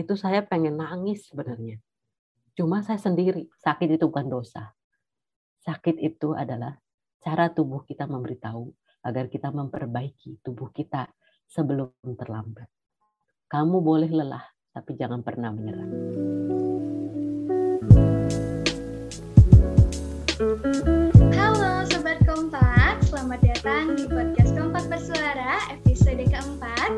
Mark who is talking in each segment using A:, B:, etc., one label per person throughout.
A: itu saya pengen nangis sebenarnya. Cuma saya sendiri, sakit itu bukan dosa. Sakit itu adalah cara tubuh kita memberitahu agar kita memperbaiki tubuh kita sebelum terlambat. Kamu boleh lelah, tapi jangan pernah menyerah.
B: Halo Sobat Kompak, selamat datang di podcast Kompak Bersuara episode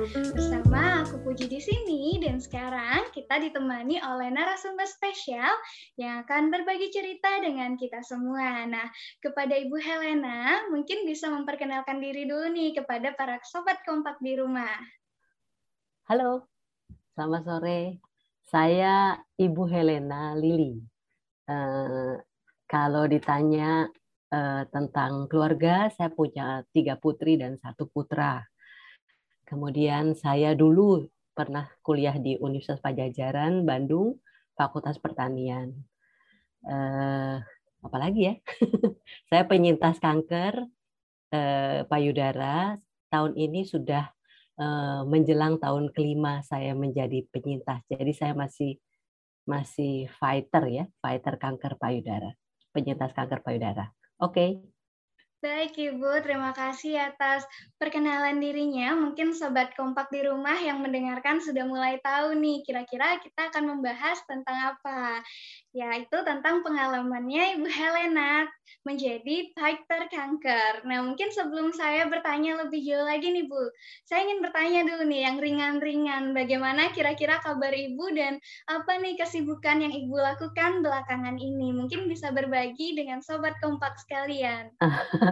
B: bersama aku Puji di sini dan sekarang kita ditemani oleh narasumber spesial yang akan berbagi cerita dengan kita semua. Nah, kepada Ibu Helena, mungkin bisa memperkenalkan diri dulu nih kepada para Sobat Kompak di rumah.
A: Halo, selamat sore. Saya Ibu Helena Lili. Uh, kalau ditanya uh, tentang keluarga, saya punya tiga putri dan satu putra. Kemudian saya dulu pernah kuliah di Universitas Pajajaran, Bandung, Fakultas Pertanian. Uh, apalagi ya? saya penyintas kanker uh, payudara. Tahun ini sudah Eh, menjelang tahun kelima saya menjadi penyintas. Jadi saya masih masih fighter ya, fighter kanker payudara, penyintas kanker payudara. Oke. Okay.
B: Baik Ibu, terima kasih atas perkenalan dirinya. Mungkin sobat kompak di rumah yang mendengarkan sudah mulai tahu nih kira-kira kita akan membahas tentang apa. Yaitu tentang pengalamannya Ibu Helena menjadi fighter kanker. Nah, mungkin sebelum saya bertanya lebih jauh lagi nih Bu, saya ingin bertanya dulu nih yang ringan-ringan. Bagaimana kira-kira kabar Ibu dan apa nih kesibukan yang Ibu lakukan belakangan ini? Mungkin bisa berbagi dengan sobat kompak sekalian.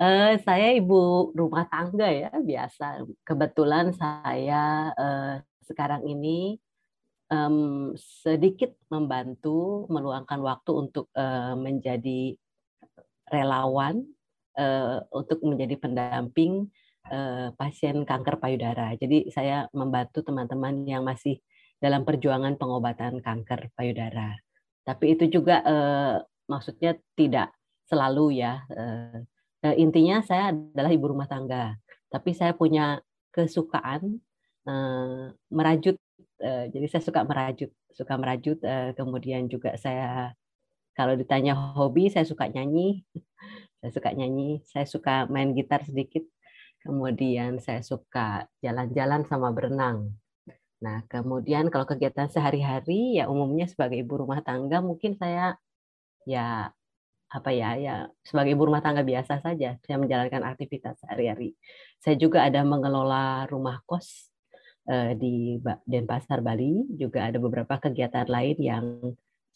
A: uh, saya ibu rumah tangga ya biasa. Kebetulan saya uh, sekarang ini um, sedikit membantu meluangkan waktu untuk uh, menjadi relawan uh, untuk menjadi pendamping uh, pasien kanker payudara. Jadi saya membantu teman-teman yang masih dalam perjuangan pengobatan kanker payudara. Tapi itu juga uh, maksudnya tidak selalu ya. Eh, intinya saya adalah ibu rumah tangga, tapi saya punya kesukaan eh, merajut. Eh, jadi saya suka merajut, suka merajut. Kemudian juga saya kalau ditanya hobi, saya suka nyanyi. Saya suka nyanyi, saya suka main gitar sedikit. Kemudian saya suka jalan-jalan sama berenang. Nah, kemudian kalau kegiatan sehari-hari ya umumnya sebagai ibu rumah tangga mungkin saya ya apa ya ya sebagai ibu rumah tangga biasa saja saya menjalankan aktivitas sehari-hari. Saya juga ada mengelola rumah kos eh, di Denpasar Bali, juga ada beberapa kegiatan lain yang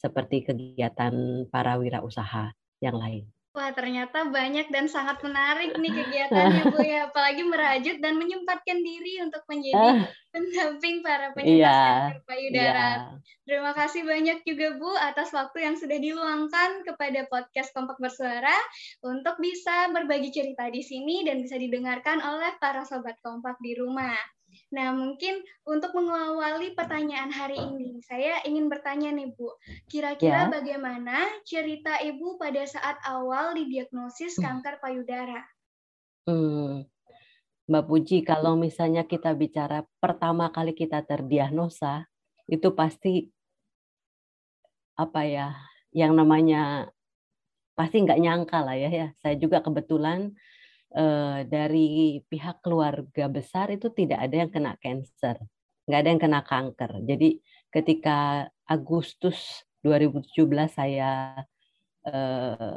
A: seperti kegiatan para wirausaha yang lain.
B: Wah, ternyata banyak dan sangat menarik nih kegiatannya, Bu ya. Apalagi merajut dan menyempatkan diri untuk menjadi pendamping para penyintas yeah, kanker payudara. Yeah. Terima kasih banyak juga, Bu, atas waktu yang sudah diluangkan kepada podcast Kompak Bersuara untuk bisa berbagi cerita di sini dan bisa didengarkan oleh para sobat Kompak di rumah. Nah, mungkin untuk mengawali pertanyaan hari ini, saya ingin bertanya nih, Bu. Kira-kira ya. bagaimana cerita Ibu pada saat awal didiagnosis hmm. kanker payudara?
A: Hmm. Mbak Puji, kalau misalnya kita bicara pertama kali kita terdiagnosa, itu pasti apa ya, yang namanya pasti nggak nyangka lah ya, ya. Saya juga kebetulan Eh, dari pihak keluarga besar itu tidak ada yang kena cancer, nggak ada yang kena kanker. Jadi ketika Agustus 2017 saya eh,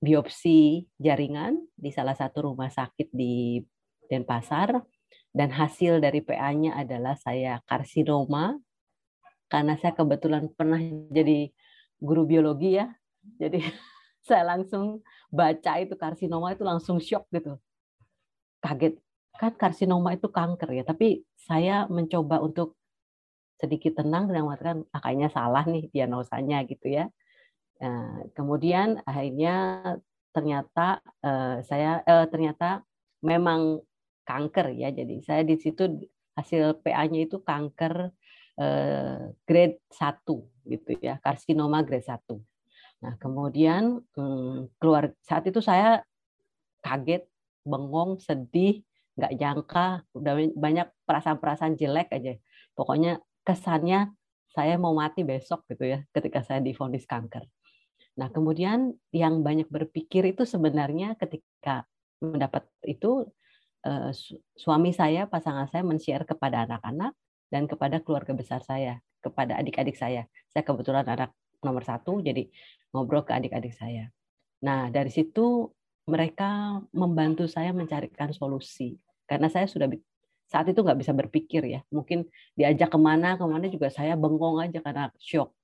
A: biopsi jaringan di salah satu rumah sakit di Denpasar dan hasil dari PA-nya adalah saya karsinoma karena saya kebetulan pernah jadi guru biologi ya. Jadi saya langsung baca itu karsinoma itu langsung shock gitu. Kaget. Kan karsinoma itu kanker ya, tapi saya mencoba untuk sedikit tenang dan mengatakan ah, salah nih diagnosanya gitu ya. Nah, kemudian akhirnya ternyata uh, saya uh, ternyata memang kanker ya. Jadi saya di situ hasil PA-nya itu kanker uh, grade 1 gitu ya, karsinoma grade 1. Nah, kemudian hmm, keluar saat itu saya kaget, bengong, sedih, nggak jangka, udah banyak perasaan-perasaan jelek aja. Pokoknya kesannya saya mau mati besok gitu ya ketika saya difonis kanker. Nah, kemudian yang banyak berpikir itu sebenarnya ketika mendapat itu eh, suami saya, pasangan saya men-share kepada anak-anak dan kepada keluarga besar saya, kepada adik-adik saya. Saya kebetulan anak nomor satu, jadi ngobrol ke adik-adik saya. Nah, dari situ mereka membantu saya mencarikan solusi. Karena saya sudah saat itu nggak bisa berpikir ya. Mungkin diajak ke mana, ke mana juga saya bengong aja karena shock.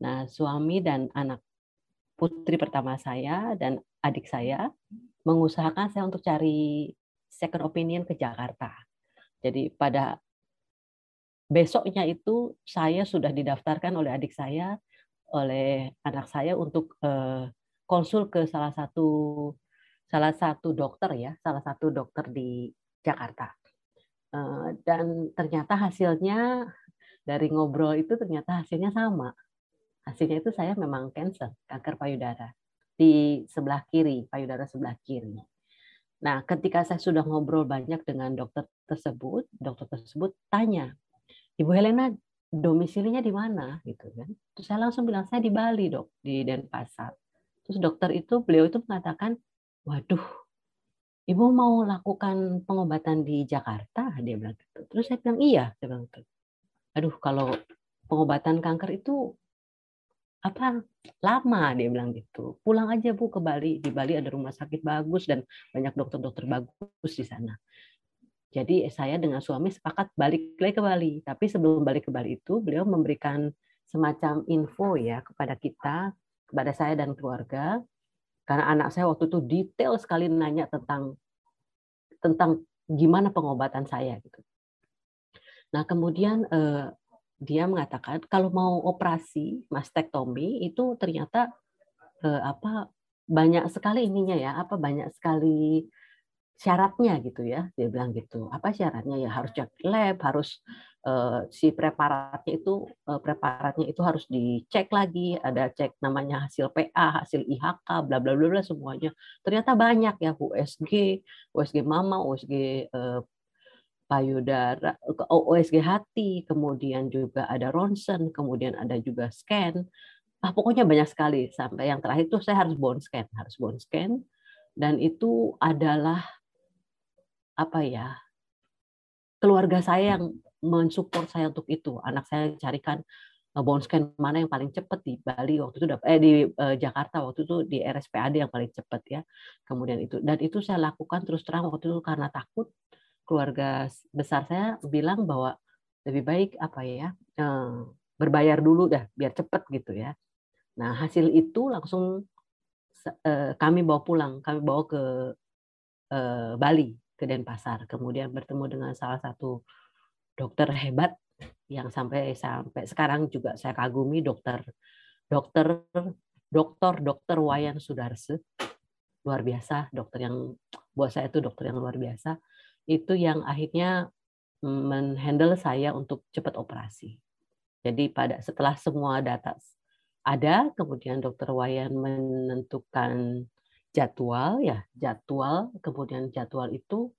A: Nah, suami dan anak putri pertama saya dan adik saya mengusahakan saya untuk cari second opinion ke Jakarta. Jadi pada besoknya itu saya sudah didaftarkan oleh adik saya, oleh anak saya untuk eh, konsul ke salah satu salah satu dokter ya, salah satu dokter di Jakarta. Eh, dan ternyata hasilnya dari ngobrol itu ternyata hasilnya sama. Hasilnya itu saya memang cancer, kanker payudara di sebelah kiri, payudara sebelah kiri. Nah, ketika saya sudah ngobrol banyak dengan dokter tersebut, dokter tersebut tanya, Ibu Helena domisilinya di mana gitu kan? Terus saya langsung bilang saya di Bali dok, di Denpasar. Terus dokter itu beliau itu mengatakan, waduh, ibu mau lakukan pengobatan di Jakarta? Dia bilang gitu. Terus saya bilang iya, saya bilang gitu. Aduh, kalau pengobatan kanker itu apa lama dia bilang gitu. Pulang aja Bu ke Bali. Di Bali ada rumah sakit bagus dan banyak dokter-dokter bagus di sana. Jadi saya dengan suami sepakat balik lagi ke Bali. Tapi sebelum balik ke Bali itu beliau memberikan semacam info ya kepada kita, kepada saya dan keluarga. Karena anak saya waktu itu detail sekali nanya tentang tentang gimana pengobatan saya gitu. Nah kemudian eh, dia mengatakan kalau mau operasi mastektomi itu ternyata eh, apa banyak sekali ininya ya apa banyak sekali syaratnya gitu ya dia bilang gitu apa syaratnya ya harus cek lab harus uh, si preparatnya itu uh, preparatnya itu harus dicek lagi ada cek namanya hasil PA hasil IHK bla bla bla semuanya ternyata banyak ya USG USG mama USG uh, payudara, OSG hati, kemudian juga ada ronsen, kemudian ada juga scan. Ah, pokoknya banyak sekali. Sampai yang terakhir itu saya harus bone scan, harus bone scan. Dan itu adalah apa ya? Keluarga saya yang mensupport saya untuk itu. Anak saya carikan eh, bone scan mana yang paling cepat di Bali waktu itu eh di eh, Jakarta waktu itu di RSPAD yang paling cepat ya. Kemudian itu dan itu saya lakukan terus terang waktu itu karena takut keluarga besar saya bilang bahwa lebih baik apa ya eh, berbayar dulu dah biar cepet gitu ya. Nah hasil itu langsung eh, kami bawa pulang, kami bawa ke eh, Bali ke Denpasar, kemudian bertemu dengan salah satu dokter hebat yang sampai sampai sekarang juga saya kagumi dokter dokter dokter dokter Wayan Sudarse luar biasa dokter yang buat saya itu dokter yang luar biasa itu yang akhirnya menghandle saya untuk cepat operasi. Jadi pada setelah semua data ada, kemudian dokter Wayan menentukan jadwal ya, jadwal, kemudian jadwal itu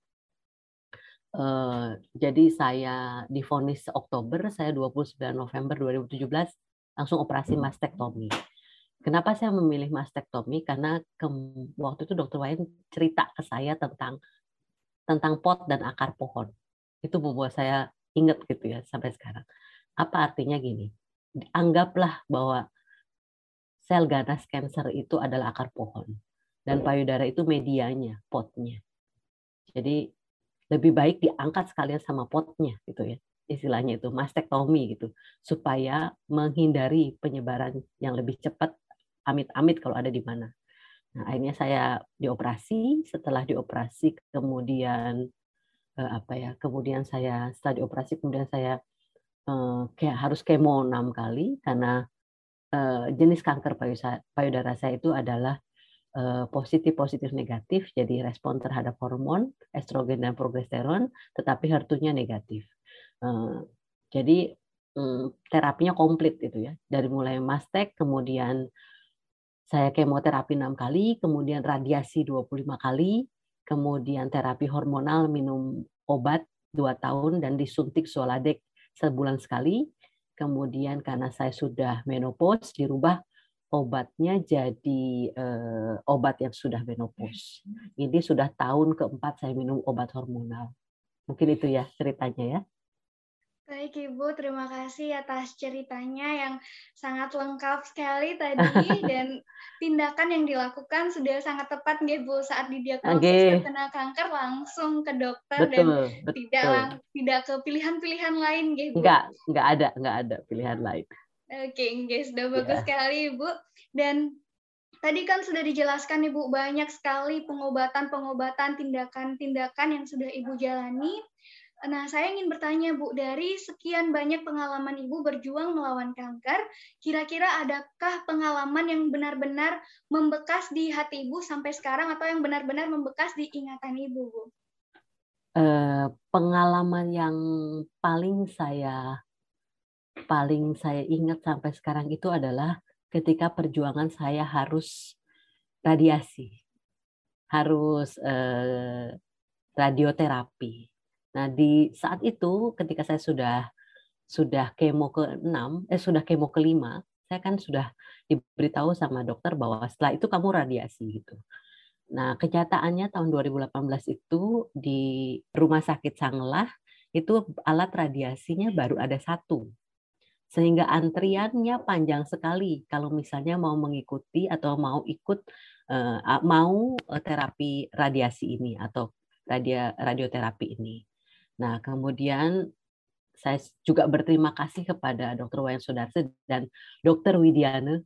A: eh, jadi saya difonis Oktober, saya 29 November 2017 langsung operasi mastektomi. Kenapa saya memilih mastektomi? Karena ke, waktu itu dokter Wayan cerita ke saya tentang tentang pot dan akar pohon. Itu membuat saya ingat gitu ya sampai sekarang. Apa artinya gini? Anggaplah bahwa sel ganas cancer itu adalah akar pohon dan payudara itu medianya, potnya. Jadi lebih baik diangkat sekalian sama potnya gitu ya. Istilahnya itu mastektomi gitu supaya menghindari penyebaran yang lebih cepat amit-amit kalau ada di mana. Nah, akhirnya saya dioperasi. Setelah dioperasi, kemudian eh, apa ya? Kemudian saya setelah dioperasi, kemudian saya eh, kayak harus kemo enam kali karena eh, jenis kanker payudara saya itu adalah positif positif negatif, jadi respon terhadap hormon estrogen dan progesteron, tetapi HER2-nya negatif. Eh, jadi mm, terapinya komplit itu ya, dari mulai mastek, kemudian saya kemoterapi enam kali, kemudian radiasi 25 kali, kemudian terapi hormonal minum obat dua tahun dan disuntik Soladek sebulan sekali, kemudian karena saya sudah menopause dirubah obatnya jadi uh, obat yang sudah menopause. Ini sudah tahun keempat saya minum obat hormonal. Mungkin itu ya ceritanya ya.
B: Baik Ibu, terima kasih atas ceritanya yang sangat lengkap sekali tadi dan tindakan yang dilakukan sudah sangat tepat nggih Bu saat didiagnosis okay. terkena kanker langsung ke dokter betul, dan betul. tidak tidak ke pilihan-pilihan lain nggih Bu.
A: Enggak, enggak ada, enggak ada pilihan lain.
B: Oke, okay, sudah bagus yeah. sekali Ibu. Dan tadi kan sudah dijelaskan Ibu banyak sekali pengobatan-pengobatan, tindakan-tindakan yang sudah Ibu jalani Nah, saya ingin bertanya, Bu, dari sekian banyak pengalaman Ibu berjuang melawan kanker, kira-kira adakah pengalaman yang benar-benar membekas di hati Ibu sampai sekarang atau yang benar-benar membekas di ingatan Ibu, Bu?
A: Uh, pengalaman yang paling saya paling saya ingat sampai sekarang itu adalah ketika perjuangan saya harus radiasi, harus uh, radioterapi Nah, di saat itu ketika saya sudah sudah kemo ke-6, eh sudah kemo ke-5, saya kan sudah diberitahu sama dokter bahwa setelah itu kamu radiasi gitu. Nah, kenyataannya tahun 2018 itu di Rumah Sakit Sanglah itu alat radiasinya baru ada satu. Sehingga antriannya panjang sekali kalau misalnya mau mengikuti atau mau ikut eh, mau eh, terapi radiasi ini atau radio radioterapi ini. Nah, kemudian saya juga berterima kasih kepada Dr. Wayan Sudarse dan Dr. Widiana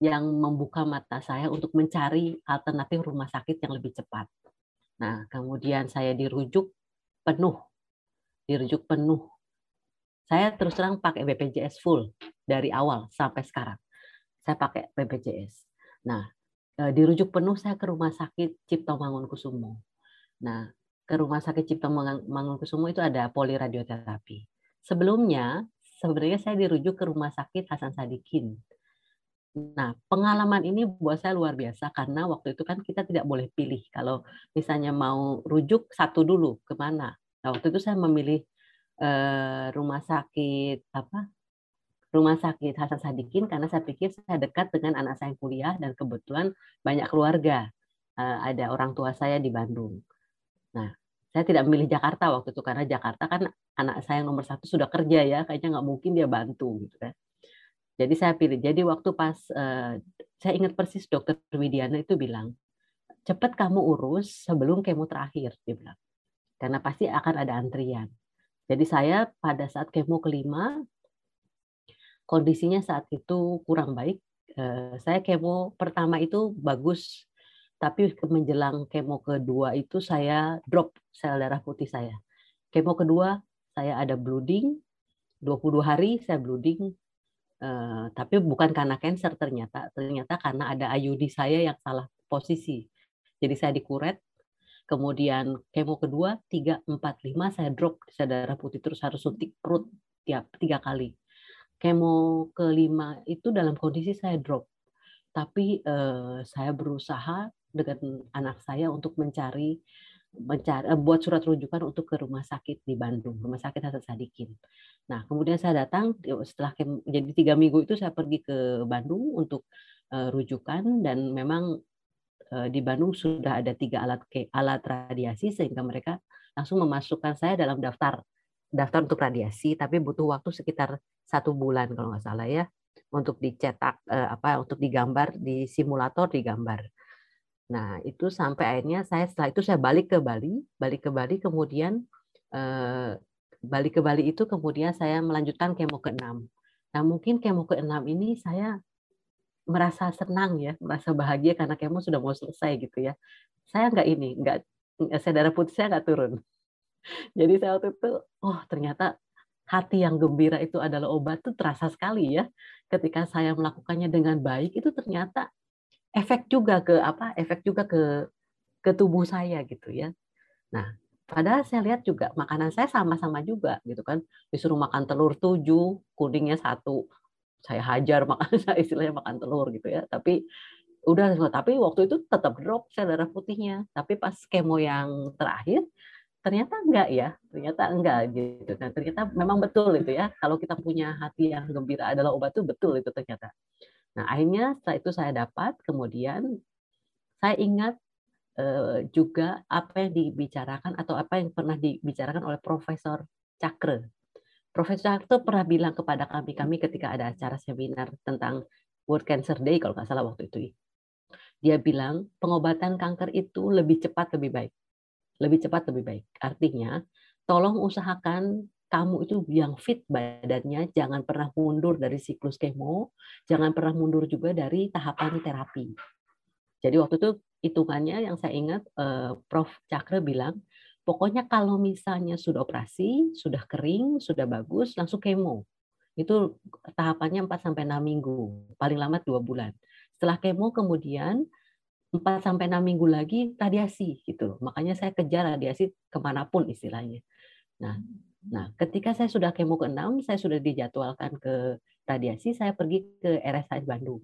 A: yang membuka mata saya untuk mencari alternatif rumah sakit yang lebih cepat. Nah, kemudian saya dirujuk penuh, dirujuk penuh. Saya terus terang pakai BPJS full dari awal sampai sekarang. Saya pakai BPJS. Nah, eh, dirujuk penuh saya ke rumah sakit Cipto Mangunkusumo. Nah, ke Rumah Sakit Cipto Mangunkusumo itu ada poliradioterapi. Sebelumnya, sebenarnya saya dirujuk ke Rumah Sakit Hasan Sadikin. Nah, pengalaman ini buat saya luar biasa karena waktu itu kan kita tidak boleh pilih. Kalau misalnya mau rujuk satu dulu ke mana. Nah, waktu itu saya memilih eh, rumah sakit apa? Rumah sakit Hasan Sadikin karena saya pikir saya dekat dengan anak saya yang kuliah dan kebetulan banyak keluarga. Eh, ada orang tua saya di Bandung. Nah, saya tidak memilih Jakarta waktu itu karena Jakarta kan anak saya yang nomor satu sudah kerja ya, kayaknya nggak mungkin dia bantu gitu kan. Jadi saya pilih. Jadi waktu pas uh, saya ingat persis dokter Widiana itu bilang, cepat kamu urus sebelum kemo terakhir, dia bilang. Karena pasti akan ada antrian. Jadi saya pada saat kemo kelima, kondisinya saat itu kurang baik. Uh, saya kemo pertama itu bagus, tapi menjelang kemo kedua itu saya drop sel darah putih saya. Kemo kedua saya ada bleeding, 22 hari saya bleeding, uh, tapi bukan karena cancer ternyata, ternyata karena ada IUD saya yang salah posisi. Jadi saya dikuret, kemudian kemo kedua, 3, 4, 5 saya drop sel darah putih terus harus suntik perut tiap tiga kali. Kemo kelima itu dalam kondisi saya drop, tapi uh, saya berusaha dengan anak saya untuk mencari mencari eh, buat surat rujukan untuk ke rumah sakit di Bandung, rumah sakit Hasan Sadikin. Nah, kemudian saya datang setelah jadi tiga minggu itu saya pergi ke Bandung untuk uh, rujukan dan memang di Bandung sudah ada tiga alat alat radiasi sehingga mereka langsung memasukkan saya dalam daftar daftar untuk radiasi, tapi butuh waktu sekitar satu bulan kalau nggak salah ya untuk dicetak uh, apa untuk digambar di simulator digambar. Nah, itu sampai akhirnya saya setelah itu saya balik ke Bali, balik ke Bali kemudian eh, balik ke Bali itu kemudian saya melanjutkan kemo ke-6. Nah, mungkin kemo ke-6 ini saya merasa senang ya, merasa bahagia karena kemo sudah mau selesai gitu ya. Saya nggak ini, nggak saya darah putih saya nggak turun. Jadi saya waktu itu, oh ternyata hati yang gembira itu adalah obat itu terasa sekali ya. Ketika saya melakukannya dengan baik itu ternyata efek juga ke apa efek juga ke ke tubuh saya gitu ya nah padahal saya lihat juga makanan saya sama-sama juga gitu kan disuruh makan telur tujuh kuningnya satu saya hajar makan saya istilahnya makan telur gitu ya tapi udah tapi waktu itu tetap drop sel darah putihnya tapi pas kemo yang terakhir ternyata enggak ya, ternyata enggak gitu. Dan ternyata memang betul itu ya, kalau kita punya hati yang gembira adalah obat itu betul itu ternyata. Nah akhirnya setelah itu saya dapat, kemudian saya ingat eh, juga apa yang dibicarakan atau apa yang pernah dibicarakan oleh Profesor Cakre. Profesor Cakre pernah bilang kepada kami kami ketika ada acara seminar tentang World Cancer Day kalau nggak salah waktu itu. Dia bilang pengobatan kanker itu lebih cepat lebih baik lebih cepat lebih baik. Artinya, tolong usahakan kamu itu yang fit badannya, jangan pernah mundur dari siklus kemo, jangan pernah mundur juga dari tahapan terapi. Jadi waktu itu hitungannya yang saya ingat eh, Prof. Cakra bilang, pokoknya kalau misalnya sudah operasi, sudah kering, sudah bagus, langsung kemo. Itu tahapannya 4 sampai 6 minggu, paling lama 2 bulan. Setelah kemo kemudian 4 sampai 6 minggu lagi radiasi gitu. Makanya saya kejar radiasi ke mana pun istilahnya. Nah, nah ketika saya sudah kemo ke-6, saya sudah dijadwalkan ke radiasi, saya pergi ke RSI Bandung.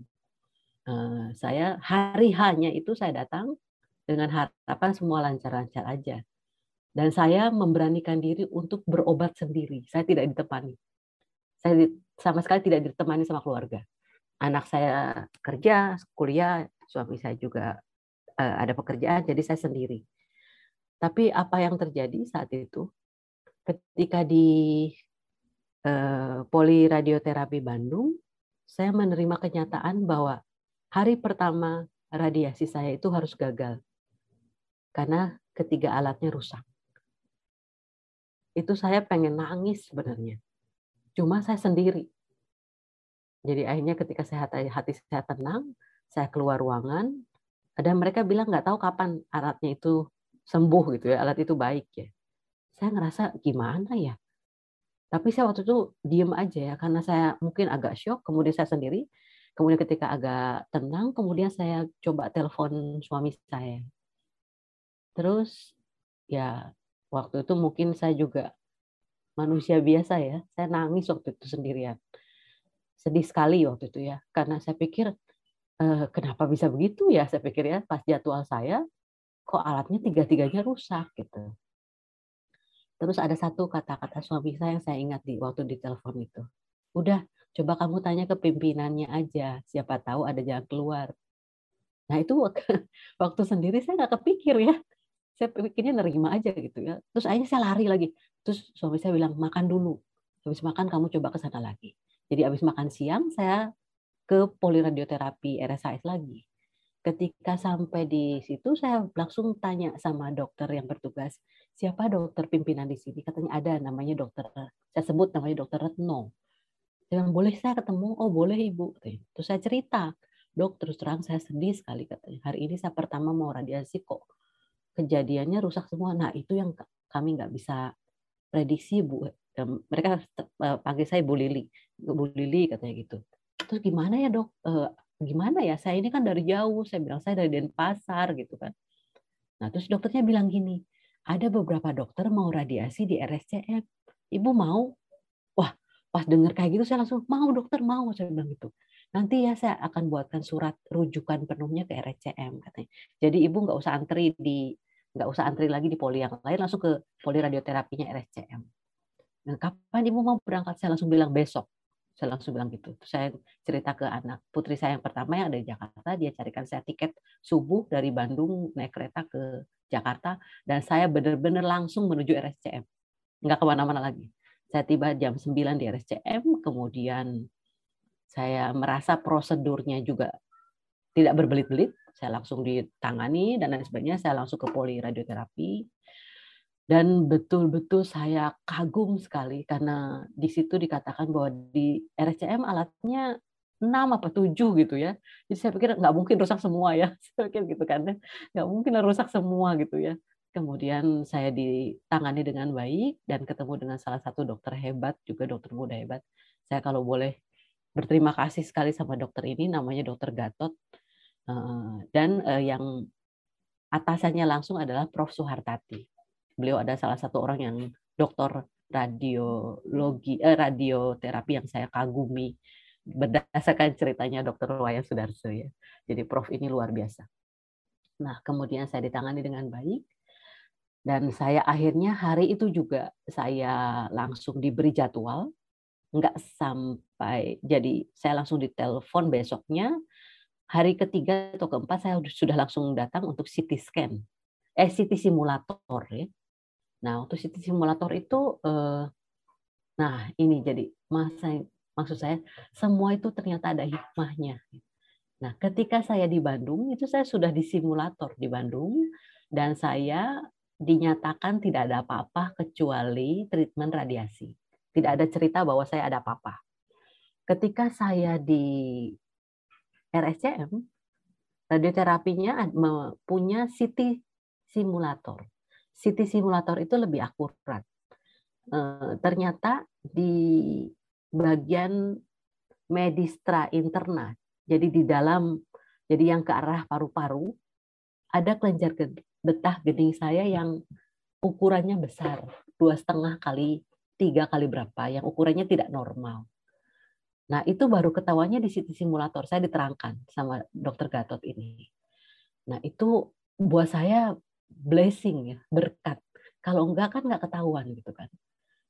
A: Uh, saya hari hanya itu saya datang dengan harapan semua lancar-lancar aja. Dan saya memberanikan diri untuk berobat sendiri. Saya tidak ditemani. Saya sama sekali tidak ditemani sama keluarga. Anak saya kerja, kuliah, suami saya juga uh, ada pekerjaan, jadi saya sendiri. Tapi apa yang terjadi saat itu, ketika di uh, poliradioterapi Bandung, saya menerima kenyataan bahwa hari pertama radiasi saya itu harus gagal karena ketiga alatnya rusak. Itu saya pengen nangis sebenarnya. Cuma saya sendiri. Jadi akhirnya ketika saya hati saya tenang, saya keluar ruangan, ada mereka bilang nggak tahu kapan alatnya itu sembuh gitu ya, alat itu baik ya. Saya ngerasa gimana ya. Tapi saya waktu itu diem aja ya, karena saya mungkin agak shock, kemudian saya sendiri, kemudian ketika agak tenang, kemudian saya coba telepon suami saya. Terus ya waktu itu mungkin saya juga manusia biasa ya, saya nangis waktu itu sendirian. Sedih sekali waktu itu ya, karena saya pikir Eh, kenapa bisa begitu ya? Saya pikir ya, pas jadwal saya, kok alatnya tiga-tiganya rusak gitu. Terus ada satu kata-kata suami saya yang saya ingat di waktu di telepon itu. Udah, coba kamu tanya ke pimpinannya aja, siapa tahu ada jalan keluar. Nah itu waktu sendiri saya nggak kepikir ya. Saya pikirnya nerima aja gitu ya. Terus akhirnya saya lari lagi. Terus suami saya bilang, makan dulu. Habis makan kamu coba ke sana lagi. Jadi habis makan siang saya ke poliradioterapi RSIS lagi. Ketika sampai di situ saya langsung tanya sama dokter yang bertugas, siapa dokter pimpinan di sini? Katanya ada namanya dokter, saya sebut namanya dokter Retno. Saya bilang, boleh saya ketemu? Oh boleh ibu. Terus saya cerita, dok terus terang saya sedih sekali. Hari ini saya pertama mau radiasi kok kejadiannya rusak semua. Nah itu yang kami nggak bisa prediksi bu. Mereka eh, panggil saya Bu Lili, Bu Lili katanya gitu. Terus gimana ya dok? E, gimana ya? Saya ini kan dari jauh. Saya bilang saya dari Denpasar gitu kan. Nah terus dokternya bilang gini ada beberapa dokter mau radiasi di RSCM ibu mau? Wah pas dengar kayak gitu saya langsung mau dokter mau saya bilang gitu. Nanti ya saya akan buatkan surat rujukan penuhnya ke RSCM katanya. Jadi ibu nggak usah antri di nggak usah antri lagi di poli yang lain langsung ke poli radioterapinya RSCM Nah, kapan ibu mau berangkat? Saya langsung bilang besok saya langsung bilang gitu. Terus saya cerita ke anak putri saya yang pertama yang ada di Jakarta, dia carikan saya tiket subuh dari Bandung naik kereta ke Jakarta, dan saya benar-benar langsung menuju RSCM. Nggak ke mana-mana lagi. Saya tiba jam 9 di RSCM, kemudian saya merasa prosedurnya juga tidak berbelit-belit, saya langsung ditangani dan lain sebagainya, saya langsung ke poli radioterapi, dan betul-betul saya kagum sekali karena di situ dikatakan bahwa di RSCM alatnya 6 apa 7 gitu ya. Jadi saya pikir nggak mungkin rusak semua ya. Saya pikir gitu kan. Nggak mungkin rusak semua gitu ya. Kemudian saya ditangani dengan baik dan ketemu dengan salah satu dokter hebat, juga dokter muda hebat. Saya kalau boleh berterima kasih sekali sama dokter ini, namanya dokter Gatot. Dan eh, yang atasannya langsung adalah Prof. Suhartati beliau ada salah satu orang yang dokter radiologi eh, radioterapi yang saya kagumi berdasarkan ceritanya dokter Wayan Sudarso ya. Jadi Prof ini luar biasa. Nah, kemudian saya ditangani dengan baik Dan saya akhirnya hari itu juga saya langsung diberi jadwal, nggak sampai jadi saya langsung ditelepon besoknya. Hari ketiga atau keempat saya sudah langsung datang untuk CT scan, eh CT simulator ya. Nah untuk CT simulator itu, eh, nah ini jadi masa maksud saya semua itu ternyata ada hikmahnya. Nah ketika saya di Bandung itu saya sudah di simulator di Bandung dan saya dinyatakan tidak ada apa-apa kecuali treatment radiasi. Tidak ada cerita bahwa saya ada apa-apa. Ketika saya di RSCM, radioterapinya punya CT simulator. CT simulator itu lebih akurat. Eh, ternyata di bagian medistra interna, jadi di dalam, jadi yang ke arah paru-paru, ada kelenjar betah gening saya yang ukurannya besar, dua setengah kali tiga kali berapa, yang ukurannya tidak normal. Nah itu baru ketawanya di situ simulator. Saya diterangkan sama dokter Gatot ini. Nah itu buat saya blessing ya, berkat. Kalau enggak kan nggak ketahuan gitu kan.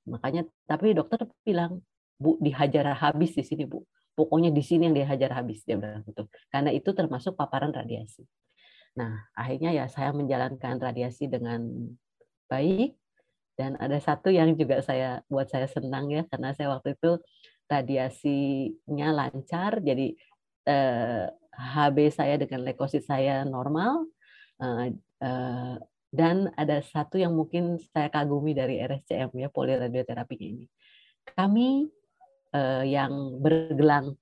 A: Makanya tapi dokter bilang bu dihajar habis di sini bu. Pokoknya di sini yang dihajar habis dia bilang gitu. Karena itu termasuk paparan radiasi. Nah, akhirnya ya saya menjalankan radiasi dengan baik dan ada satu yang juga saya buat saya senang ya karena saya waktu itu radiasinya lancar jadi eh, HB saya dengan leukosit saya normal eh, eh, dan ada satu yang mungkin saya kagumi dari RSCM ya poliradioterapi ini. Kami eh, yang bergelang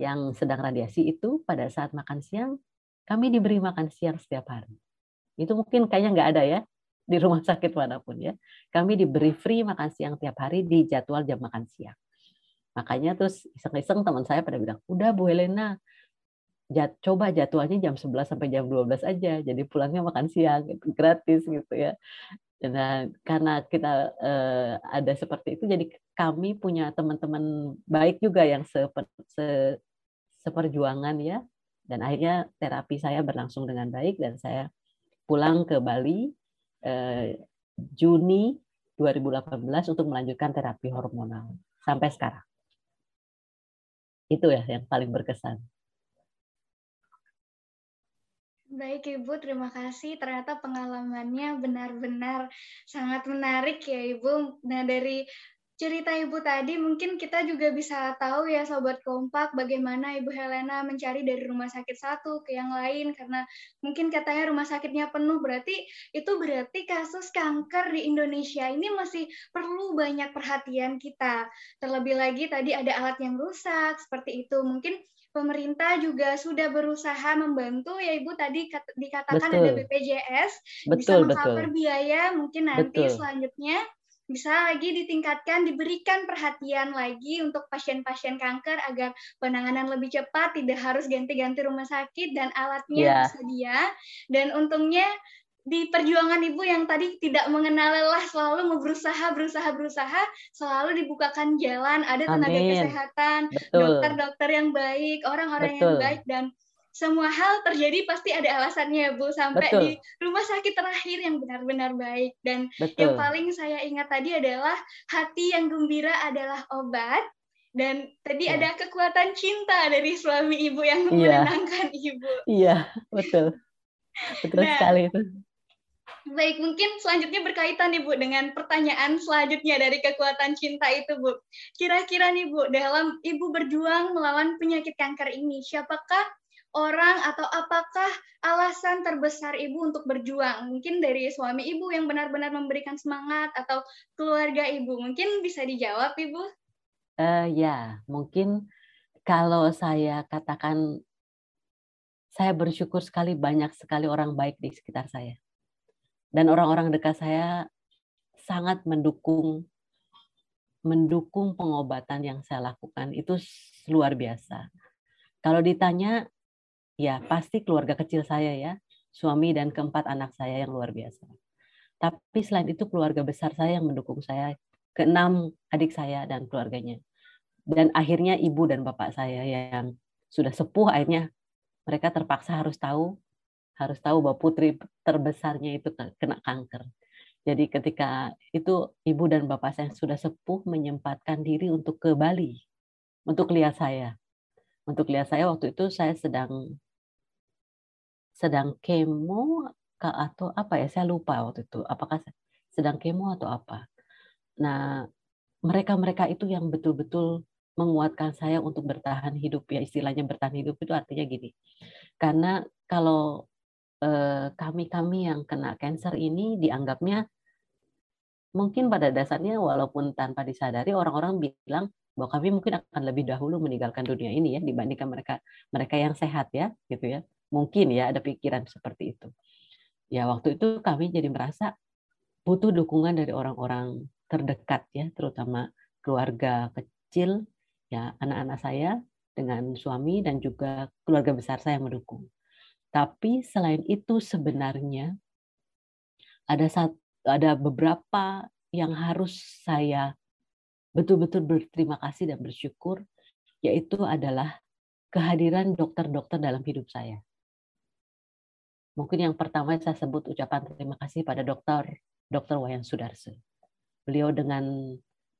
A: yang sedang radiasi itu pada saat makan siang kami diberi makan siang setiap hari. Itu mungkin kayaknya nggak ada ya di rumah sakit mana pun ya. Kami diberi free makan siang tiap hari di jadwal jam makan siang. Makanya terus iseng-iseng teman saya pada bilang, udah Bu Helena, jat, coba jadwalnya jam 11 sampai jam 12 aja. Jadi pulangnya makan siang, gitu, gratis gitu ya. Nah, karena kita eh, ada seperti itu, jadi kami punya teman-teman baik juga yang se, se, seperjuangan ya, dan akhirnya terapi saya berlangsung dengan baik dan saya pulang ke Bali eh, Juni 2018 untuk melanjutkan terapi hormonal sampai sekarang. Itu ya yang paling berkesan.
B: Baik Ibu, terima kasih. Ternyata pengalamannya benar-benar sangat menarik ya Ibu. Nah dari cerita Ibu tadi mungkin kita juga bisa tahu ya Sobat Kompak bagaimana Ibu Helena mencari dari rumah sakit satu ke yang lain karena mungkin katanya rumah sakitnya penuh berarti itu berarti kasus kanker di Indonesia ini masih perlu banyak perhatian kita. Terlebih lagi tadi ada alat yang rusak seperti itu. Mungkin pemerintah juga sudah berusaha membantu ya Ibu tadi dikatakan betul. ada BPJS betul, bisa mengcover biaya mungkin nanti betul. selanjutnya bisa lagi ditingkatkan, diberikan perhatian lagi untuk pasien-pasien kanker agar penanganan lebih cepat, tidak harus ganti-ganti rumah sakit dan alatnya yeah. tersedia. Dan untungnya di perjuangan ibu yang tadi tidak mengenal lelah selalu berusaha berusaha berusaha selalu dibukakan jalan ada tenaga Amin. kesehatan dokter-dokter yang baik orang-orang yang baik dan semua hal terjadi pasti ada alasannya ya Bu sampai Betul. di rumah sakit terakhir yang benar-benar baik dan Betul. yang paling saya ingat tadi adalah hati yang gembira adalah obat dan tadi ya. ada kekuatan cinta dari suami ibu yang ya. menenangkan ibu.
A: Iya, betul. Betul nah, sekali itu.
B: Baik, mungkin selanjutnya berkaitan nih Bu dengan pertanyaan selanjutnya dari kekuatan cinta itu Bu. Kira-kira nih Bu, dalam Ibu berjuang melawan penyakit kanker ini, siapakah orang atau apakah alasan terbesar ibu untuk berjuang? Mungkin dari suami ibu yang benar-benar memberikan semangat atau keluarga ibu. Mungkin bisa dijawab ibu?
A: Uh, ya, mungkin kalau saya katakan saya bersyukur sekali banyak sekali orang baik di sekitar saya. Dan orang-orang dekat saya sangat mendukung mendukung pengobatan yang saya lakukan itu luar biasa. Kalau ditanya ya pasti keluarga kecil saya ya, suami dan keempat anak saya yang luar biasa. Tapi selain itu keluarga besar saya yang mendukung saya, keenam adik saya dan keluarganya. Dan akhirnya ibu dan bapak saya yang sudah sepuh akhirnya mereka terpaksa harus tahu harus tahu bahwa putri terbesarnya itu kena kanker. Jadi ketika itu ibu dan bapak saya sudah sepuh menyempatkan diri untuk ke Bali untuk lihat saya. Untuk lihat saya waktu itu saya sedang sedang kemo atau apa ya? Saya lupa waktu itu apakah sedang kemo atau apa. Nah mereka-mereka itu yang betul-betul menguatkan saya untuk bertahan hidup ya istilahnya bertahan hidup itu artinya gini. Karena kalau Eh, kami-kami yang kena cancer ini dianggapnya mungkin pada dasarnya walaupun tanpa disadari orang-orang bilang bahwa kami mungkin akan lebih dahulu meninggalkan dunia ini ya dibandingkan mereka mereka yang sehat ya gitu ya mungkin ya ada pikiran seperti itu ya waktu itu kami jadi merasa butuh dukungan dari orang-orang terdekat ya terutama keluarga kecil ya anak-anak saya dengan suami dan juga keluarga besar saya mendukung tapi selain itu sebenarnya ada satu, ada beberapa yang harus saya betul-betul berterima kasih dan bersyukur, yaitu adalah kehadiran dokter-dokter dalam hidup saya. Mungkin yang pertama saya sebut ucapan terima kasih pada dokter Dr. Wayan Sudarse. Beliau dengan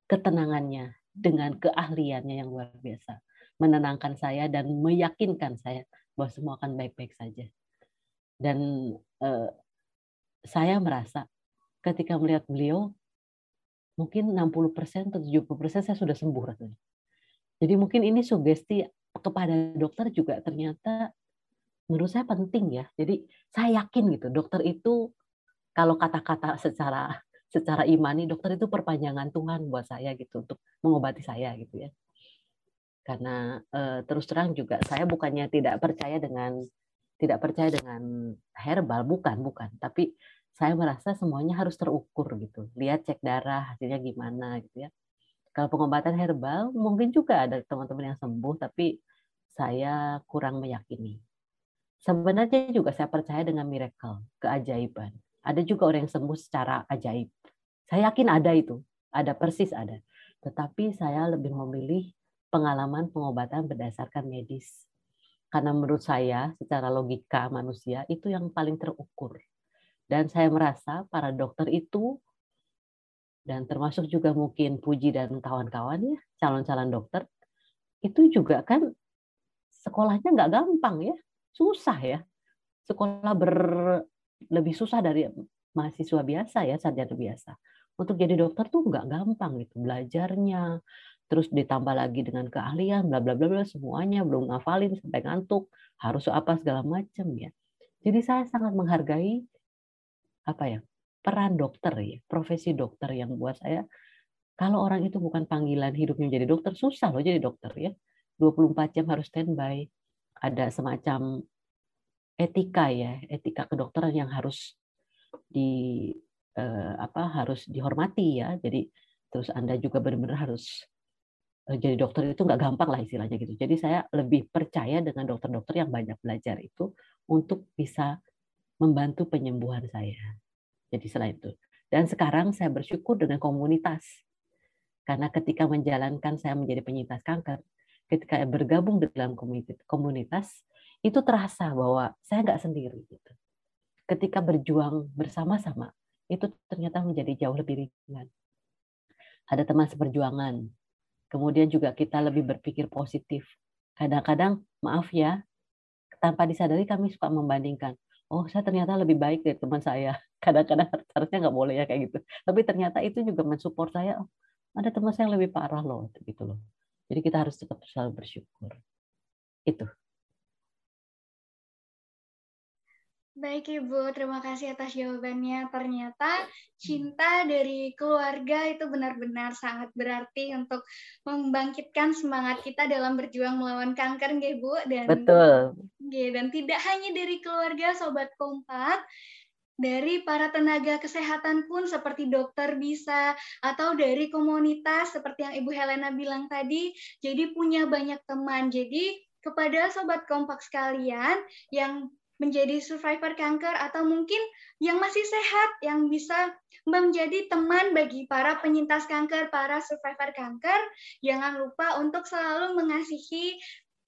A: ketenangannya, dengan keahliannya yang luar biasa, menenangkan saya dan meyakinkan saya bahwa semua akan baik-baik saja. Dan eh, saya merasa ketika melihat beliau, mungkin 60% atau 70% saya sudah sembuh rasanya. Jadi mungkin ini sugesti kepada dokter juga ternyata menurut saya penting ya. Jadi saya yakin gitu, dokter itu kalau kata-kata secara secara imani dokter itu perpanjangan Tuhan buat saya gitu untuk mengobati saya gitu ya. Karena uh, terus terang juga saya bukannya tidak percaya dengan tidak percaya dengan herbal bukan bukan. Tapi saya merasa semuanya harus terukur gitu. Lihat cek darah hasilnya gimana gitu ya. Kalau pengobatan herbal mungkin juga ada teman-teman yang sembuh tapi saya kurang meyakini sebenarnya juga saya percaya dengan miracle keajaiban. Ada juga orang yang sembuh secara ajaib. Saya yakin ada itu. Ada persis ada. Tetapi saya lebih memilih pengalaman pengobatan berdasarkan medis. Karena menurut saya, secara logika manusia, itu yang paling terukur. Dan saya merasa para dokter itu, dan termasuk juga mungkin Puji dan kawan-kawan ya, calon-calon dokter, itu juga kan sekolahnya nggak gampang ya, susah ya. Sekolah ber lebih susah dari mahasiswa biasa ya, sarjana biasa. Untuk jadi dokter tuh nggak gampang gitu, belajarnya, terus ditambah lagi dengan keahlian bla bla bla bla semuanya belum ngafalin sampai ngantuk. Harus apa segala macam ya. Jadi saya sangat menghargai apa ya peran dokter ya profesi dokter yang buat saya. Kalau orang itu bukan panggilan hidupnya jadi dokter susah loh jadi dokter ya. 24 jam harus standby ada semacam etika ya etika kedokteran yang harus di eh, apa harus dihormati ya jadi terus anda juga benar-benar harus Eh, jadi dokter itu nggak gampang lah istilahnya gitu. Jadi saya lebih percaya dengan dokter-dokter yang banyak belajar itu untuk bisa membantu penyembuhan saya. Jadi selain itu. Dan sekarang saya bersyukur dengan komunitas. Karena ketika menjalankan saya menjadi penyintas kanker, ketika bergabung dalam komunitas, itu terasa bahwa saya nggak sendiri. Gitu. Ketika berjuang bersama-sama, itu ternyata menjadi jauh lebih ringan. Ada teman seperjuangan, Kemudian juga kita lebih berpikir positif. Kadang-kadang, maaf ya, tanpa disadari kami suka membandingkan. Oh, saya ternyata lebih baik dari teman saya. Kadang-kadang harusnya nggak boleh ya kayak gitu. Tapi ternyata itu juga mensupport saya. Oh, ada teman saya yang lebih parah loh, gitu loh. Jadi kita harus tetap selalu bersyukur. Itu.
B: Baik Ibu, terima kasih atas jawabannya. Ternyata cinta dari keluarga itu benar-benar sangat berarti untuk membangkitkan semangat kita dalam berjuang melawan kanker, nggih Bu.
A: Dan Betul.
B: Nggih, dan tidak hanya dari keluarga Sobat Kompak, dari para tenaga kesehatan pun seperti dokter bisa atau dari komunitas seperti yang Ibu Helena bilang tadi, jadi punya banyak teman. Jadi kepada sobat kompak sekalian yang menjadi survivor kanker atau mungkin yang masih sehat yang bisa menjadi teman bagi para penyintas kanker, para survivor kanker. Jangan lupa untuk selalu mengasihi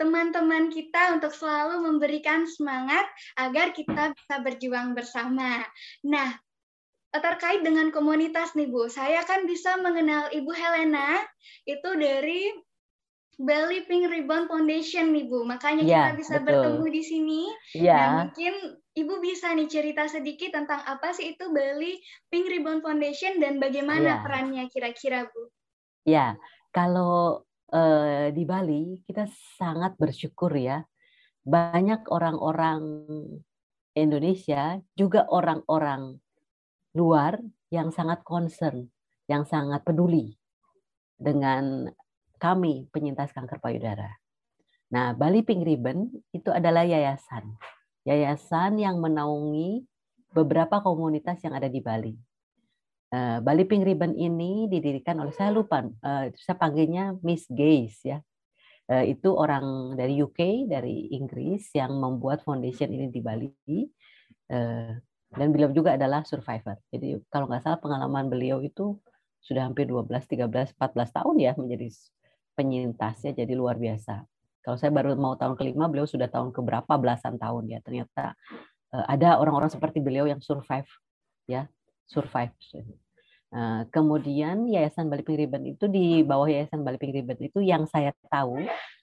B: teman-teman kita untuk selalu memberikan semangat agar kita bisa berjuang bersama. Nah, terkait dengan komunitas nih Bu, saya kan bisa mengenal Ibu Helena itu dari Bali Pink Ribbon Foundation nih Bu. Makanya ya, kita bisa betul. bertemu di sini. Ya. Nah, mungkin Ibu bisa nih cerita sedikit tentang apa sih itu Bali Pink Ribbon Foundation dan bagaimana ya. perannya kira-kira Bu?
A: Ya, kalau uh, di Bali kita sangat bersyukur ya. Banyak orang-orang Indonesia juga orang-orang luar yang sangat concern, yang sangat peduli dengan kami penyintas kanker payudara. Nah, Bali Pink Ribbon itu adalah yayasan. Yayasan yang menaungi beberapa komunitas yang ada di Bali. Uh, Bali Pink Ribbon ini didirikan oleh saya lupa, uh, saya panggilnya Miss Gaze ya. Uh, itu orang dari UK, dari Inggris yang membuat foundation ini di Bali. Dan beliau juga adalah survivor. Jadi kalau nggak salah pengalaman beliau itu sudah hampir 12, 13, 14 tahun ya menjadi penyintasnya jadi luar biasa. Kalau saya baru mau tahun kelima, beliau sudah tahun keberapa belasan tahun ya. Ternyata eh, ada orang-orang seperti beliau yang survive ya, survive. Kemudian Yayasan Bali Pink Ribbon itu di bawah Yayasan Bali Pink Ribbon itu yang saya tahu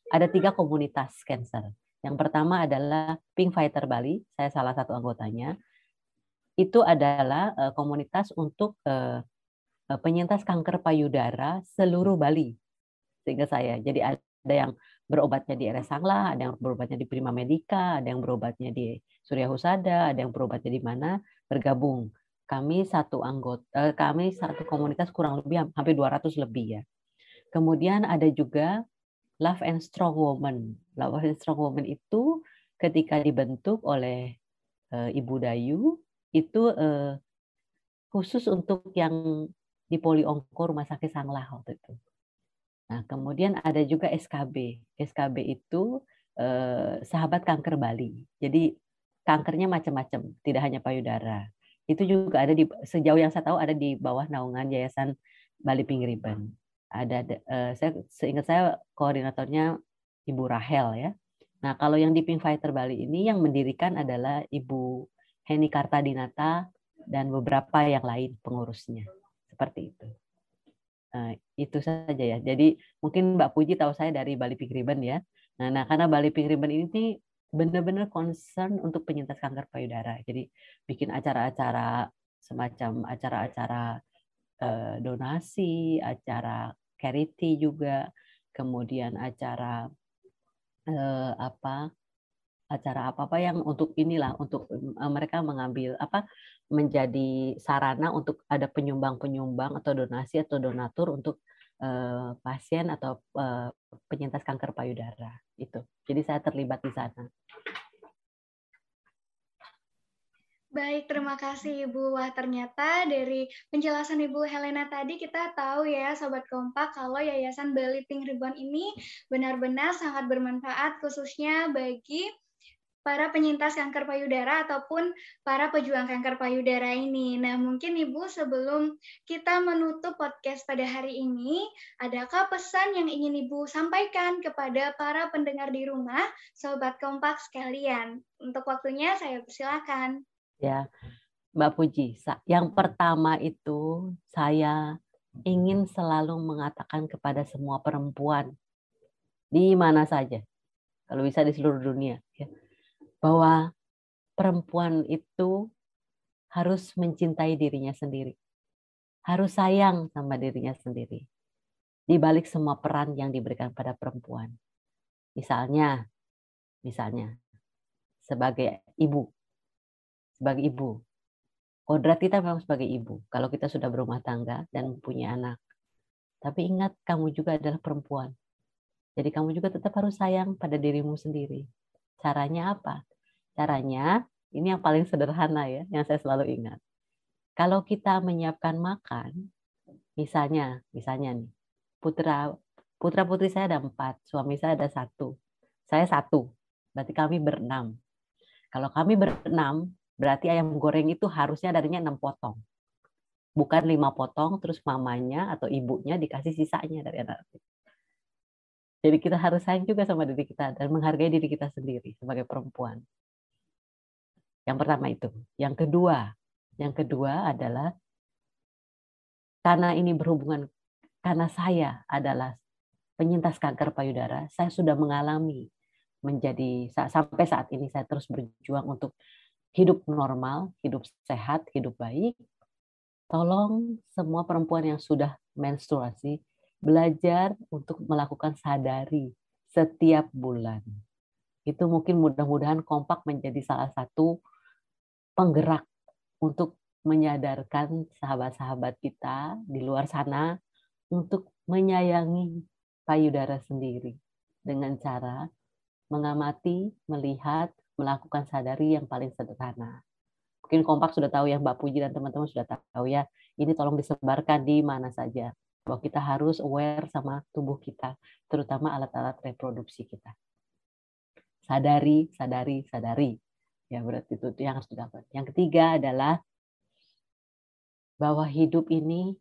A: ada tiga komunitas cancer. Yang pertama adalah Pink Fighter Bali, saya salah satu anggotanya. Itu adalah komunitas untuk penyintas kanker payudara seluruh Bali sehingga saya jadi ada yang berobatnya di RS Sangla, ada yang berobatnya di Prima Medica, ada yang berobatnya di Surya Husada, ada yang berobatnya di mana bergabung. Kami satu anggota, eh, kami satu komunitas kurang lebih hampir 200 lebih ya. Kemudian ada juga Love and Strong Woman. Love and Strong Woman itu ketika dibentuk oleh uh, Ibu Dayu itu uh, khusus untuk yang di Poliongko Rumah Sakit Sanglah waktu itu. Nah, kemudian ada juga SKB. SKB itu eh, sahabat kanker Bali. Jadi kankernya macam-macam, tidak hanya payudara. Itu juga ada di sejauh yang saya tahu ada di bawah naungan Yayasan Bali Pink Ribbon. Ada eh, saya seingat saya koordinatornya Ibu Rahel ya. Nah, kalau yang di Pink Fighter Bali ini yang mendirikan adalah Ibu Heni Kartadinata dan beberapa yang lain pengurusnya. Seperti itu. Nah, itu saja ya. Jadi mungkin Mbak Puji tahu saya dari Bali Pink Ribbon ya. Nah, nah karena Bali Pink Ribbon ini benar-benar concern untuk penyintas kanker payudara. Jadi bikin acara-acara semacam acara-acara eh, donasi, acara charity juga, kemudian acara eh, apa acara apa-apa yang untuk inilah untuk eh, mereka mengambil apa menjadi sarana untuk ada penyumbang-penyumbang atau donasi atau donatur untuk uh, pasien atau uh, penyintas kanker payudara itu. Jadi saya terlibat di sana.
B: Baik, terima kasih Ibu. Wah, ternyata dari penjelasan Ibu Helena tadi kita tahu ya, Sobat Kompak, kalau Yayasan Bali Pink Ribbon ini benar-benar sangat bermanfaat khususnya bagi para penyintas kanker payudara ataupun para pejuang kanker payudara ini. Nah, mungkin Ibu sebelum kita menutup podcast pada hari ini, adakah pesan yang ingin Ibu sampaikan kepada para pendengar di rumah, sobat kompak sekalian? Untuk waktunya saya persilakan.
A: Ya, Mbak Puji, yang pertama itu saya ingin selalu mengatakan kepada semua perempuan di mana saja, kalau bisa di seluruh dunia, ya, bahwa perempuan itu harus mencintai dirinya sendiri. Harus sayang sama dirinya sendiri. Di balik semua peran yang diberikan pada perempuan. Misalnya, misalnya sebagai ibu. Sebagai ibu. Kodrat kita memang sebagai ibu. Kalau kita sudah berumah tangga dan mempunyai anak. Tapi ingat, kamu juga adalah perempuan. Jadi kamu juga tetap harus sayang pada dirimu sendiri. Caranya apa? Caranya, ini yang paling sederhana ya, yang saya selalu ingat. Kalau kita menyiapkan makan, misalnya, misalnya nih, putra putra putri saya ada empat, suami saya ada satu, saya satu, berarti kami berenam. Kalau kami berenam, berarti ayam goreng itu harusnya darinya enam potong, bukan lima potong, terus mamanya atau ibunya dikasih sisanya dari anak. Jadi kita harus sayang juga sama diri kita dan menghargai diri kita sendiri sebagai perempuan. Yang pertama itu. Yang kedua, yang kedua adalah karena ini berhubungan karena saya adalah penyintas kanker payudara, saya sudah mengalami menjadi sampai saat ini saya terus berjuang untuk hidup normal, hidup sehat, hidup baik. Tolong semua perempuan yang sudah menstruasi belajar untuk melakukan sadari setiap bulan. Itu mungkin mudah-mudahan kompak menjadi salah satu penggerak untuk menyadarkan sahabat-sahabat kita di luar sana untuk menyayangi payudara sendiri dengan cara mengamati, melihat, melakukan sadari yang paling sederhana. Mungkin kompak sudah tahu ya Mbak Puji dan teman-teman sudah tahu ya. Ini tolong disebarkan di mana saja. Bahwa kita harus aware sama tubuh kita, terutama alat-alat reproduksi kita. Sadari, sadari, sadari. Ya berarti itu yang harus dilakukan. Yang ketiga adalah bahwa hidup ini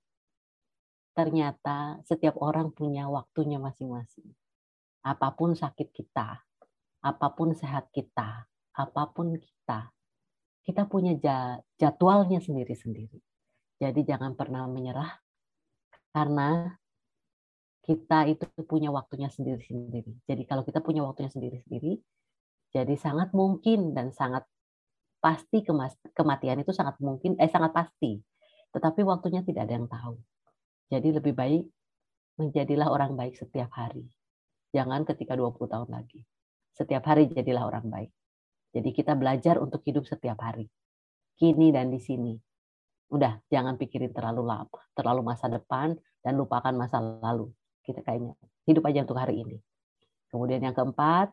A: ternyata setiap orang punya waktunya masing-masing. Apa pun sakit kita, apa pun sehat kita, apa pun kita, kita punya jadwalnya sendiri-sendiri. Jadi jangan pernah menyerah karena kita itu punya waktunya sendiri-sendiri. Jadi kalau kita punya waktunya sendiri-sendiri, jadi sangat mungkin dan sangat pasti kematian itu sangat mungkin, eh sangat pasti. Tetapi waktunya tidak ada yang tahu. Jadi lebih baik menjadilah orang baik setiap hari. Jangan ketika 20 tahun lagi. Setiap hari jadilah orang baik. Jadi kita belajar untuk hidup setiap hari. Kini dan di sini. Udah, jangan pikirin terlalu lama, terlalu masa depan dan lupakan masa lalu. Kita kayaknya hidup aja untuk hari ini. Kemudian yang keempat,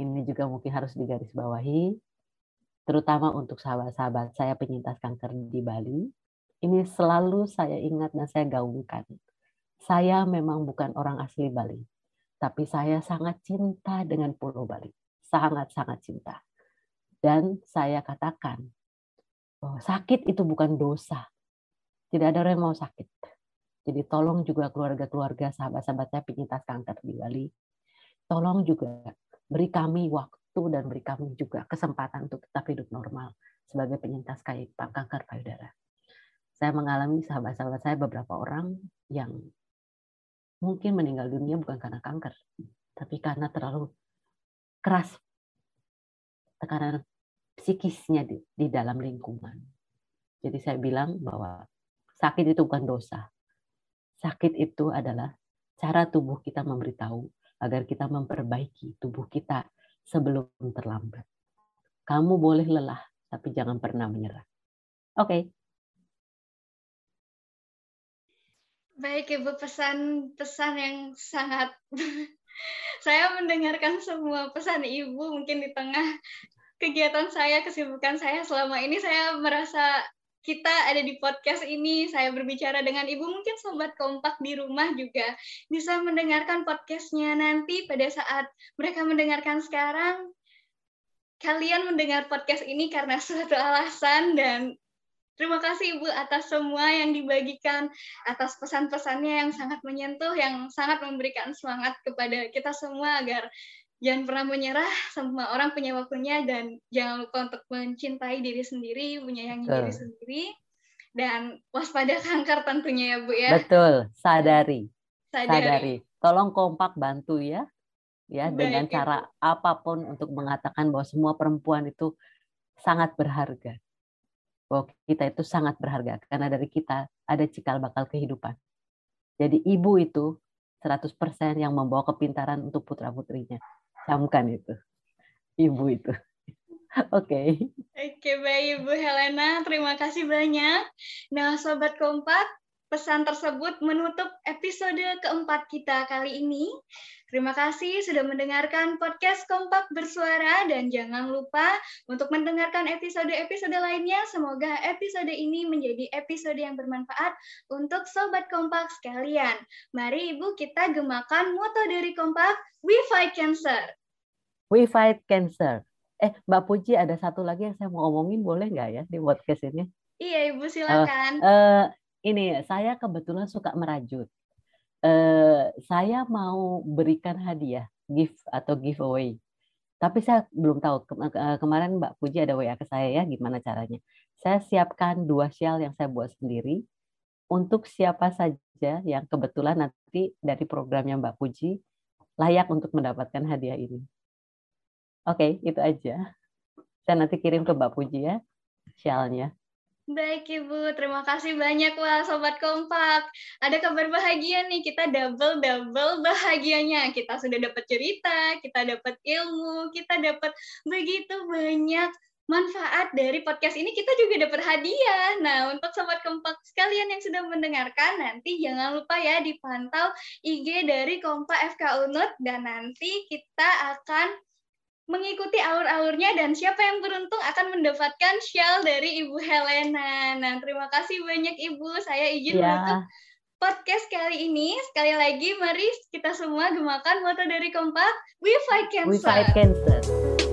A: ini juga mungkin harus digarisbawahi, terutama untuk sahabat-sahabat saya penyintas kanker di Bali, ini selalu saya ingat dan saya gaungkan. Saya memang bukan orang asli Bali, tapi saya sangat cinta dengan Pulau Bali. Sangat-sangat cinta. Dan saya katakan, bahwa sakit itu bukan dosa. Tidak ada orang yang mau sakit. Jadi tolong juga keluarga-keluarga, sahabat-sahabat saya penyintas kanker di Bali, tolong juga beri kami waktu dan beri kami juga kesempatan untuk tetap hidup normal sebagai penyintas kanker payudara saya mengalami sahabat-sahabat saya beberapa orang yang mungkin meninggal dunia bukan karena kanker, tapi karena terlalu keras tekanan psikisnya di, di dalam lingkungan. Jadi saya bilang bahwa sakit itu bukan dosa. Sakit itu adalah cara tubuh kita memberitahu agar kita memperbaiki tubuh kita sebelum terlambat. Kamu boleh lelah, tapi jangan pernah menyerah. Oke, okay.
B: Baik Ibu pesan-pesan yang sangat saya mendengarkan semua pesan Ibu mungkin di tengah kegiatan saya, kesibukan saya selama ini saya merasa kita ada di podcast ini, saya berbicara dengan Ibu, mungkin Sobat Kompak di rumah juga bisa mendengarkan podcastnya nanti pada saat mereka mendengarkan sekarang, kalian mendengar podcast ini karena suatu alasan dan Terima kasih Ibu atas semua yang dibagikan, atas pesan-pesannya yang sangat menyentuh, yang sangat memberikan semangat kepada kita semua agar jangan pernah menyerah, semua orang punya waktunya dan jangan lupa untuk mencintai diri sendiri, menyayangi Betul. diri sendiri dan waspada kanker tentunya ya Bu ya.
A: Betul, sadari. Sadari. sadari. Tolong kompak bantu ya. Ya, Baik, dengan cara apa pun untuk mengatakan bahwa semua perempuan itu sangat berharga bahwa kita itu sangat berharga karena dari kita ada cikal bakal kehidupan. Jadi ibu itu 100% yang membawa kepintaran untuk putra-putrinya. Camkan itu. Ibu itu. Oke.
B: Okay. Oke, baik Ibu Helena. Terima kasih banyak. Nah, Sobat Kompak, pesan tersebut menutup episode keempat kita kali ini. Terima kasih sudah mendengarkan podcast Kompak Bersuara dan jangan lupa untuk mendengarkan episode-episode lainnya. Semoga episode ini menjadi episode yang bermanfaat untuk Sobat Kompak sekalian. Mari Ibu kita gemakan moto dari Kompak, We Fight Cancer.
A: We Fight Cancer. Eh, Mbak Puji ada satu lagi yang saya mau omongin, boleh nggak ya di podcast ini?
B: Iya, Ibu silakan.
A: Uh, uh, ini saya kebetulan suka merajut. uh, saya mau berikan hadiah, gift atau giveaway. Tapi saya belum tahu kemarin Mbak Puji ada WA ke saya ya gimana caranya. Saya siapkan dua shell yang saya buat sendiri untuk siapa saja yang kebetulan nanti dari programnya Mbak Puji layak untuk mendapatkan hadiah ini. Oke, okay, itu aja. Saya nanti kirim ke Mbak Puji ya, shellnya.
B: Baik Ibu, terima kasih banyak wah Sobat Kompak. Ada kabar bahagia nih, kita double-double bahagianya. Kita sudah dapat cerita, kita dapat ilmu, kita dapat begitu banyak manfaat dari podcast ini kita juga dapat hadiah. Nah, untuk sobat kompak sekalian yang sudah mendengarkan, nanti jangan lupa ya dipantau IG dari Kompak FK Unut dan nanti kita akan mengikuti alur-alurnya dan siapa yang beruntung akan mendapatkan shell dari Ibu Helena. Nah, terima kasih banyak Ibu. Saya izin ya. menutup podcast kali ini. Sekali lagi, mari kita semua gemakan moto dari Kompak, We Fight Cancer. We Fight Cancer.